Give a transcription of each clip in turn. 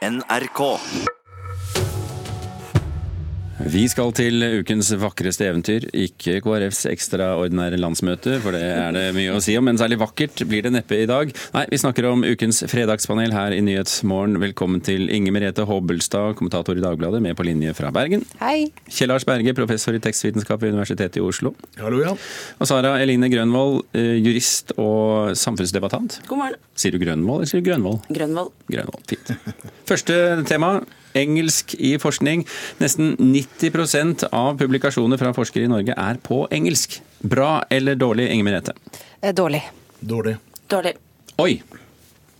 NRK. Vi skal til ukens vakreste eventyr, ikke KrFs ekstraordinære landsmøte, for det er det mye å si om, men særlig vakkert blir det neppe i dag. Nei, vi snakker om ukens fredagspanel her i Nyhetsmorgen. Velkommen til Inger Merete Hobbelstad, kommentator i Dagbladet, med på linje fra Bergen. Hei. Kjell Lars Berge, professor i tekstvitenskap ved Universitetet i Oslo. Hallo, ja. Og Sara Eline Grønvold, eh, jurist og samfunnsdebattant. God morgen. Sier du Grønvold eller sier du Grønvold? Grønvold. Grønvoll, fint. Første tema, engelsk i forskning. Nesten 90% av publikasjoner fra forskere i Norge er på engelsk. Bra eller dårlig, Inger Merete? Eh, Dårlig. Dårlig. Dårlig. Oi!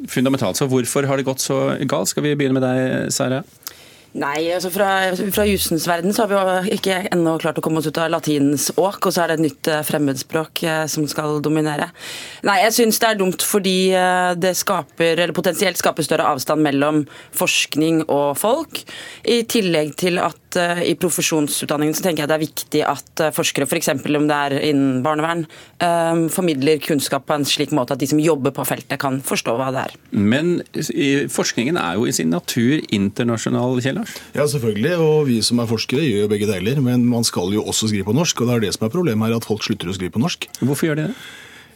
Fundamentalt. Så hvorfor har det gått så galt? Skal vi begynne med deg, Sara? Nei, altså fra, fra jussens verden så har vi jo ikke ennå klart å komme oss ut av latinens åk, og så er det et nytt eh, fremmedspråk eh, som skal dominere. Nei, jeg syns det er dumt fordi eh, det skaper, eller potensielt skaper større avstand mellom forskning og folk. I tillegg til at i profesjonsutdanningen så tenker jeg det er viktig at forskere, f.eks. om det er innen barnevern, formidler kunnskap på en slik måte at de som jobber på feltet kan forstå hva det er. Men forskningen er jo i sin natur internasjonal, Kjell Lars. Ja, selvfølgelig. Og vi som er forskere gjør jo begge deler. Men man skal jo også skrive på norsk, og det er det som er problemet her, at folk slutter å skrive på norsk. Hvorfor gjør de det?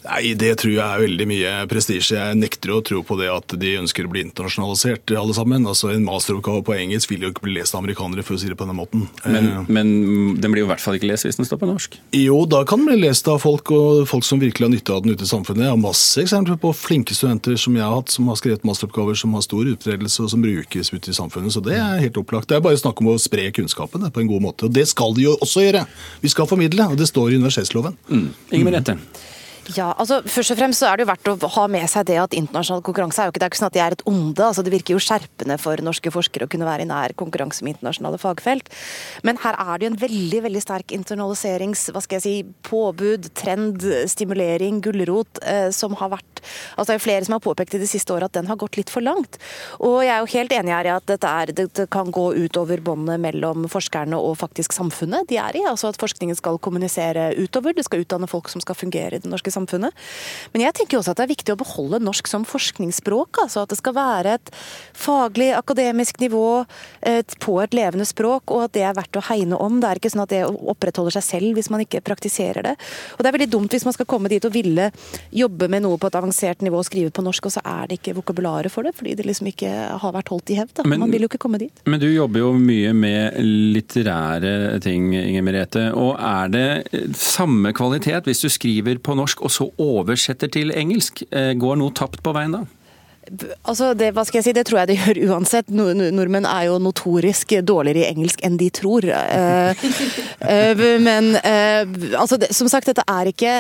Nei, det tror jeg er veldig mye prestisje. Jeg nekter å tro på det at de ønsker å bli internasjonalisert, alle sammen. Altså, En masteroppgave på engelsk vil jo ikke bli lest av amerikanere, for å si det på den måten. Men, Eh, men den blir jo i hvert fall ikke lest hvis den står på norsk. Jo, da kan den bli lest av folk, og folk som virkelig har nytte av den ute i samfunnet. Jeg har masse eksempler på flinke studenter som jeg har hatt, som har skrevet masteroppgaver som har stor utbredelse, og som brukes ute i samfunnet. Så det er helt opplagt. Det er bare snakk om å spre kunnskapen på en god måte. Og det skal de jo også gjøre. Vi skal formidle, og det står i universitetsloven. Inger Merete. Ja, altså Først og fremst så er det jo verdt å ha med seg det at internasjonal konkurranse er jo ikke, det er ikke sånn at de er et onde. altså Det virker jo skjerpende for norske forskere å kunne være i nær konkurranse med internasjonale fagfelt. Men her er det jo en veldig veldig sterk internaliserings... hva skal jeg si, Påbud, trend, stimulering, gulrot eh, som har vært altså Det er flere som har påpekt i det siste året at den har gått litt for langt. Og jeg er jo helt enig her i at dette er, det kan gå utover båndet mellom forskerne og faktisk samfunnet de er i. altså At forskningen skal kommunisere utover. Det skal utdanne folk som skal fungere i det norske samfunnet. Men jeg tenker også at det er viktig å beholde norsk som forskningsspråk. altså At det skal være et faglig, akademisk nivå et, på et levende språk, og at det er verdt å hegne om. Det er ikke sånn at det opprettholder seg selv hvis man ikke praktiserer det. Og det er veldig dumt hvis man skal komme dit og ville jobbe med noe på et avansert nivå og skrive på norsk, og så er det ikke vokabularet for det, fordi det liksom ikke har vært holdt i hevd. da. Men- Man vil jo ikke komme dit. Men du jobber jo mye med litterære ting, Inger Merete. Og er det samme kvalitet hvis du skriver på norsk og så oversetter til engelsk? Eh, Går noe tapt på veien da? Altså, det, hva skal jeg si, det tror jeg det gjør uansett. Nordmenn er jo notorisk dårligere i engelsk enn de tror. Eh, eh, men altså, som sagt, dette er ikke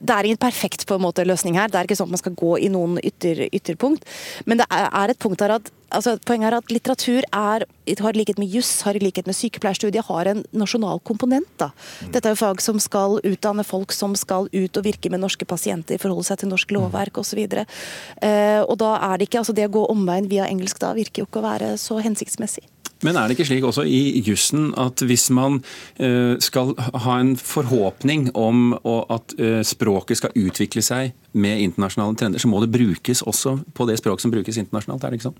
det, er ingen perfekt på en måte løsning her. Det er ikke sånn at man skal gå i noen ytter, ytterpunkt. Men det er, et punkt her at altså, poenget er at litteratur er, har i likhet med juss, har i likhet med sykepleierstudiet, har en nasjonal komponent. Da. Dette er jo fag som skal utdanne folk som skal ut og virke med norske pasienter, forholde seg til norsk lovverk osv. Eh, og da er det ikke, altså det å gå omveien via engelsk da virker jo ikke å være så hensiktsmessig. Men er det ikke slik også i jussen at hvis man eh, skal ha en forhåpning om at eh, språket skal utvikle seg med internasjonale trender, så må det brukes også på det språk som brukes internasjonalt, er det ikke sånn?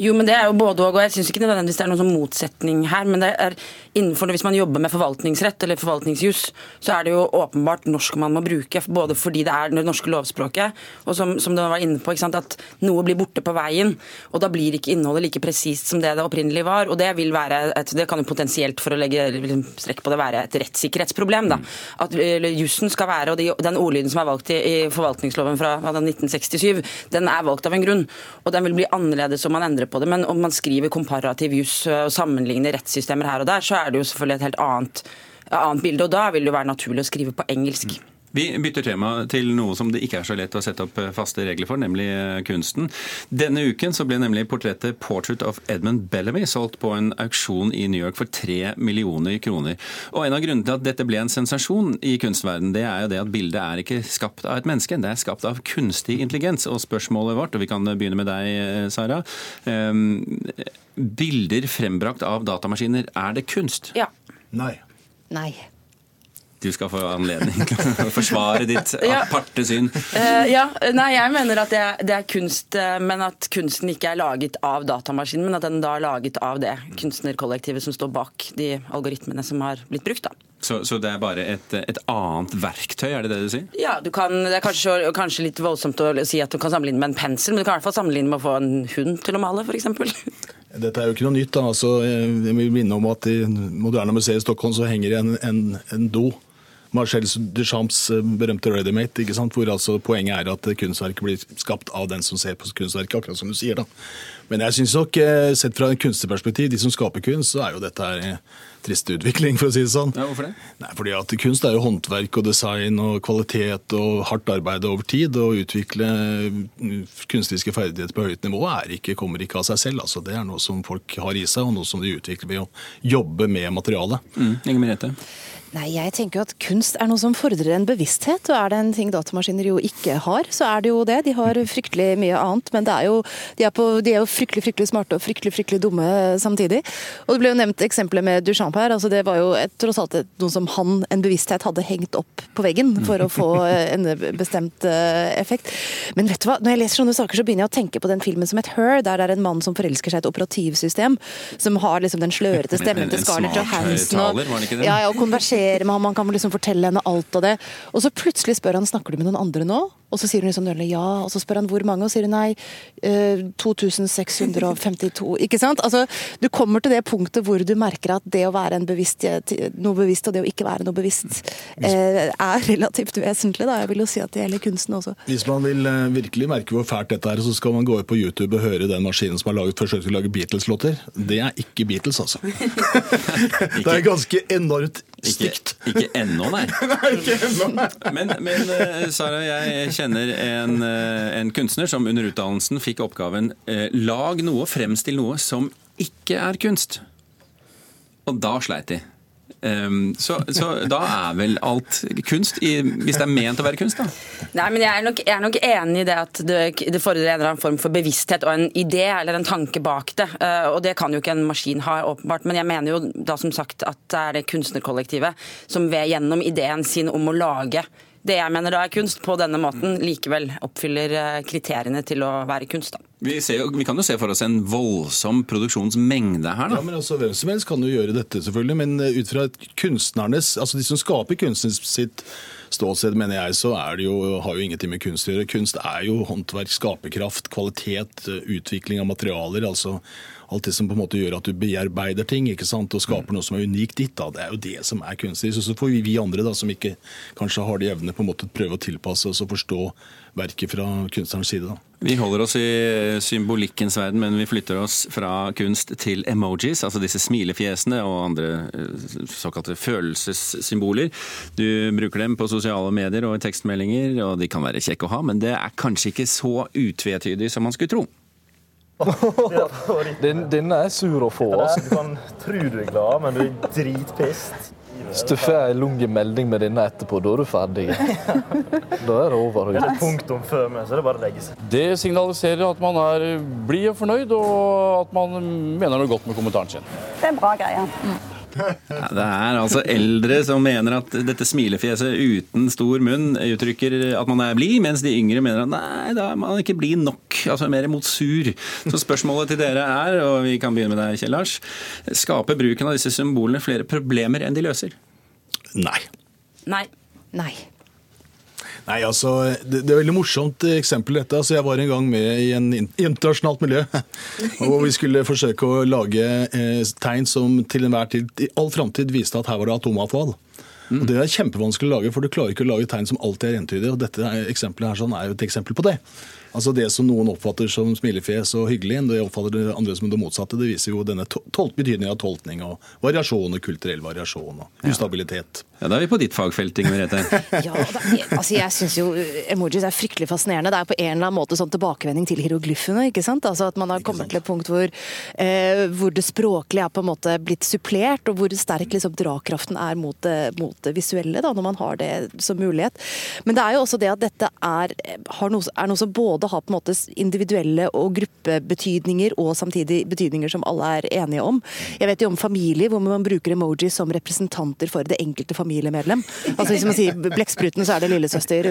Jo, men det er jo både og, og jeg syns ikke nødvendigvis det er noen sånn motsetning her. Men det er innenfor det, hvis man jobber med forvaltningsrett eller forvaltningsjuss, så er det jo åpenbart norsk man må bruke. Både fordi det er det norske lovspråket, og som, som du var inne på, at noe blir borte på veien. Og da blir ikke innholdet like presist som det det opprinnelig var. Og det et, det kan jo potensielt, for å legge liksom, strekk på det, være et rettssikkerhetsproblem. da. At jussen skal være, og de, den ordlyden som er valgt i, forvaltningsloven fra 1967, den er valgt av en grunn. Og den vil bli annerledes om man endrer på det. Men om man skriver komparativ juss og sammenligner rettssystemer her og der, så er det jo selvfølgelig et helt annet, annet bilde. Og da vil det jo være naturlig å skrive på engelsk. Vi bytter tema til noe som det ikke er så lett å sette opp faste regler for, nemlig eh, kunsten. Denne uken så ble nemlig portrettet 'Portrait of Edmund Bellamy' solgt på en auksjon i New York for tre millioner kroner. Og En av grunnene til at dette ble en sensasjon i kunstverdenen, det er jo det at bildet er ikke skapt av et menneske, det er skapt av kunstig intelligens. Og spørsmålet vårt, og vi kan begynne med deg, Sara. Um, bilder frembrakt av datamaskiner, er det kunst? Ja. Nei. Nei. Du skal få anledning til å forsvare ditt aparte syn. Uh, ja, nei, jeg mener at det, det er kunst, eh, men at kunsten ikke er laget av datamaskinen, men at den da er laget av det kunstnerkollektivet som står bak de algoritmene som har blitt brukt. da. Så, så det er bare et, et annet verktøy, er det det du sier? Ja, du kan, Det er kanskje, kanskje litt voldsomt å si at du kan sammenligne med en pensel, men du kan i hvert fall sammenligne med å få en hund til å male, f.eks. Dette er jo ikke noe nytt. da. Altså, jeg vil minne om at i Moderne museet i Stockholm så henger det en, en, en do. Marcel Duchamps eh, berømte Readymate, ikke sant? hvor altså poenget er at kunstverket blir skapt av den som ser på kunstverket, akkurat som du sier. da. Men jeg synes nok, eh, sett fra et kunstnerperspektiv, de som skaper kunst, så er jo dette her eh, trist utvikling, for å si det sånn. Ja, hvorfor det? Nei, fordi at Kunst er jo håndverk og design og kvalitet og hardt arbeid over tid. Å utvikle kunstneriske ferdigheter på høyt nivå er ikke, kommer ikke av seg selv. Altså, det er noe som folk har i seg, og noe som de utvikler ved å jobbe med materialet. Mm. Inger Merete? Nei, jeg tenker jo at kunst er noe som fordrer en bevissthet, og er det en ting datamaskiner jo ikke har, så er det jo det. De har fryktelig mye annet, men det er jo, de, er på, de er jo fryktelig fryktelig smarte og fryktelig fryktelig dumme samtidig. Og det ble jo nevnt eksempelet med Duchamp her. altså Det var jo et, tross alt noe som han, en bevissthet, hadde hengt opp på veggen for å få en bestemt eh, effekt. Men vet du hva, når jeg leser sånne saker, så begynner jeg å tenke på den filmen som het Her, der det er en mann som forelsker seg i et operativsystem, som har liksom den slørete stemmen En- en til Scarlett Johansen. Ja, ja, og konversere med ham, man kan liksom fortelle henne alt av det. Og så plutselig spør han snakker du med noen andre nå, og så sier hun liksom nølende ja, og så spør han hvor mange, og sier hun nei, eh, 2652. Ikke sant? Altså, du kommer til det punktet hvor du merker at det å være en bevisst, noe bevisst og det å ikke være noe bevisst eh, er relativt vesentlig. Da. Jeg vil jo si at det gjelder kunsten også. Hvis man vil eh, virkelig merke hvor fælt dette er, så skal man gå ut på YouTube og høre den maskinen som har laget, forsøkt å lage Beatles-låter. Det er ikke Beatles, altså. det er ganske enormt stygt. ikke ennå, nei. Men, men eh, Sara, jeg kjenner en, eh, en kunstner som under utdannelsen fikk oppgaven eh, lag noe, fremstill noe som ikke er kunst. Og da sleit de. Um, så, så da er vel alt kunst, i, hvis det er ment å være kunst, da? Nei, men jeg er, nok, jeg er nok enig i det at det, det fordrer en eller annen form for bevissthet og en idé eller en tanke bak det. Uh, og det kan jo ikke en maskin ha, åpenbart. Men jeg mener jo da som sagt at det er det kunstnerkollektivet som ved gjennom ideen sin om å lage det jeg mener da er kunst, på denne måten likevel oppfyller eh, kriteriene til å være kunst. da. Vi, ser vi kan jo se for oss en voldsom produksjonsmengde her, Da. Ja, men altså, Hvem som helst kan jo gjøre dette, selvfølgelig. Men eh, ut fra kunstnernes, altså de som skaper kunsten sitt ståsted, mener jeg, så jo, har jo ingenting med kunst å gjøre. Kunst er jo håndverk, skaperkraft, kvalitet, eh, utvikling av materialer. altså Alt det som på en måte gjør at du bearbeider ting ikke sant, og skaper noe som er unikt ditt. da, Det er jo det som er kunstig. Så, så får vi, vi andre da, som ikke kanskje har de evnene, på en måte prøve å tilpasse oss og forstå verket fra kunstnerens side. da. Vi holder oss i symbolikkens verden, men vi flytter oss fra kunst til emojis, altså disse smilefjesene og andre eh, såkalte følelsessymboler. Du bruker dem på sosiale medier og i tekstmeldinger, og de kan være kjekke å ha, men det er kanskje ikke så utvetydig som man skulle tro. Den, denne er sur å få. Altså. Du kan tro du er glad, men du er dritpist. Hvis du får en lang melding med denne etterpå, da er du ferdig. Da er det over. Det er punktum før meg, så det er bare å legge seg. Det signaliserer at man er blid og fornøyd, og at man mener noe godt med kommentaren sin. Det er en bra greie. Ja, det er altså eldre som mener at dette smilefjeset uten stor munn uttrykker at man er blid, mens de yngre mener at nei, da er man ikke blid nok. Altså mer mot sur. Så spørsmålet til dere er, og vi kan begynne med deg, Kjell Lars, skaper bruken av disse symbolene flere problemer enn de løser? Nei. Nei. Nei. Nei, altså, det, det er veldig morsomt eksempel dette. Altså, jeg var en gang med i en internasjonalt miljø, og vi skulle forsøke å lage eh, tegn som til enhver tid, i all framtid viste at her var det atomavfall. Og Det er kjempevanskelig å lage, for du klarer ikke å lage tegn som alltid er entydige. og Dette eksempelet her sånn, er jo et eksempel på det. Altså Det som noen oppfatter som smilefjes og hyggelig, det oppfatter det andre som det motsatte. Det viser jo denne tol betydningen av tolkning og variasjon og kulturell variasjon og ustabilitet. Ja, Da er vi på ditt fagfelt, Inger Merete. Ja, er, altså jeg syns jo emojis er fryktelig fascinerende. Det er på en eller annen måte sånn tilbakevending til hieroglyfene. ikke sant? Altså At man har kommet til et punkt hvor, eh, hvor det språklige er på en måte blitt supplert, og hvor sterk liksom drakraften er mot det, mot det visuelle, da, når man har det som mulighet. Men det er jo også det at dette er, har noe, er noe som både både ha på en måte individuelle og gruppebetydninger, og samtidig betydninger som alle er enige om. Jeg vet jo om familier hvor man bruker emojis som representanter for det enkelte familiemedlem. Altså Hvis man sier blekkspruten, så er det lillesøster,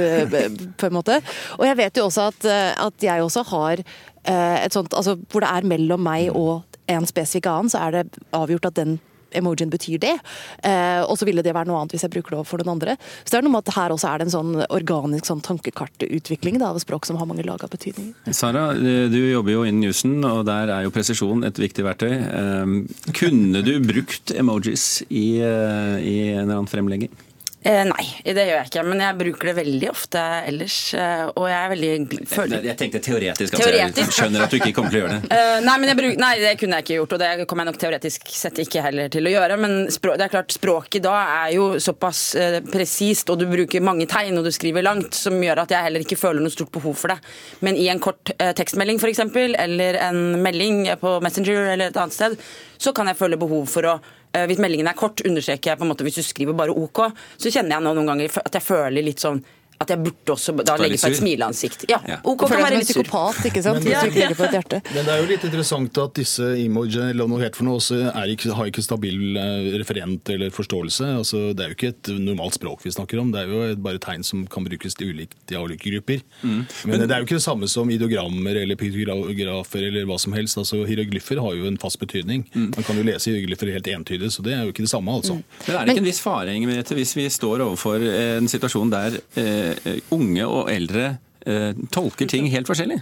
på en måte. Og jeg vet jo også at, at jeg også har et sånt, altså hvor det er mellom meg og en spesifikk annen, så er det avgjort at den emojien betyr det. Eh, og så ville det være noe annet hvis jeg bruker det overfor noen andre. Så det er noe med at her også er det en sånn organisk sånn tankekartutvikling av språk som har mange lag av betydninger. Sara, du jobber jo innen jussen, og der er jo presisjon et viktig verktøy. Eh, kunne du brukt emojis i, eh, i en eller annen fremlegging? Eh, nei, det gjør jeg ikke. Men jeg bruker det veldig ofte ellers. Eh, og jeg er veldig føler... Jeg tenkte teoretisk. Altså, teoretisk. Jeg skjønner at du ikke kommer til å gjøre det. Eh, nei, men bruk... nei, det kunne jeg ikke gjort. Og det kommer jeg nok teoretisk sett ikke heller til å gjøre. Men språk... det er klart, språket da er jo såpass eh, presist, og du bruker mange tegn og du skriver langt, som gjør at jeg heller ikke føler noe stort behov for det. Men i en kort eh, tekstmelding f.eks., eller en melding på Messenger eller et annet sted, så kan jeg føle behov for å hvis meldingen er kort, understreker jeg på en måte hvis du skriver bare OK, så kjenner jeg nå noen ganger at jeg føler litt sånn at jeg burde også da legge på et smileansikt. Ja, ja. OK kan være litt sur. psykopat, ikke sant? Men, ja, ja. på et hjerte. Men det er jo litt interessant at disse emojiene eller noe helt for noe også ikke, har ikke stabil eh, referent eller forståelse. Altså, det er jo ikke et normalt språk vi snakker om, det er jo bare tegn som kan brukes til ulikt i ulike grupper. Mm. Men, Men, det er jo ikke det samme som ideogrammer eller piktografer eller hva som helst. Altså, Hieroglyffer har jo en fast betydning. Mm. Man kan jo lese hieroglyffer helt entydig, så det er jo ikke det samme, altså. Mm. Men er det ikke en viss fare, Ingeborg, hvis vi står overfor en situasjon der eh, Eh, unge og eldre eh, tolker ting helt forskjellig?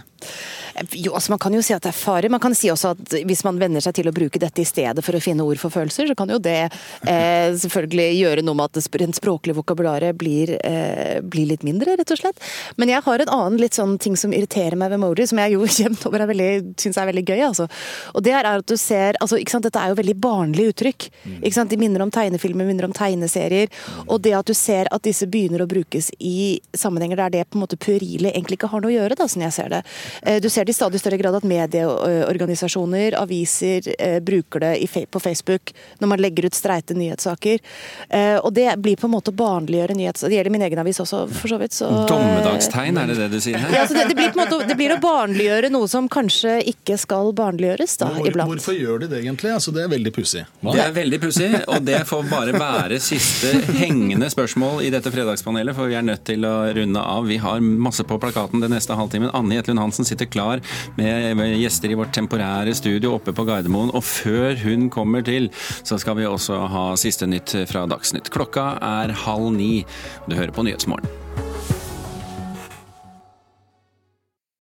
Jo, altså Man kan jo si at det er farer. Man kan si også at hvis man venner seg til å bruke dette i stedet for å finne ord for følelser, så kan jo det eh, selvfølgelig gjøre noe med at det språklige vokabularet blir, eh, blir, litt mindre, rett og slett. Men jeg har en annen litt sånn ting som irriterer meg ved emoji, som jeg jo jevnt over syns er veldig gøy. altså. Og det er at du ser altså, ikke sant, Dette er jo veldig barnlige uttrykk. ikke sant, De minner om tegnefilmer, minner om tegneserier. Og det at du ser at disse begynner å brukes i sammenhenger der det på en måte puerile egentlig ikke har noe å gjøre, da, sånn jeg ser det. Eh, du ser det i stadig større grad at medieorganisasjoner, aviser, eh, bruker det på Facebook når man legger ut streite nyhetssaker. Eh, og det blir på en måte å barnliggjøre nyhetssaker. Det gjelder min egen avis også, for så vidt. Så, Dommedagstegn, er det det du sier her? Ja, altså det, det, blir på en måte, det blir å barnliggjøre noe som kanskje ikke skal barnliggjøres, da, Hvor, iblant. Hvorfor gjør de det egentlig? Altså, det er veldig pussig. Det er veldig pussig, og det får bare være siste hengende spørsmål i dette fredagspanelet, for vi er nødt til å runde av. Vi har masse på plakaten den neste halvtimen. Anne Jetlund Hansen sitter klar med gjester i vårt temporære studio oppe på Gardermoen. Og før hun kommer til, så skal vi også ha siste nytt fra Dagsnytt. Klokka er halv ni. Du hører på Nyhetsmorgen.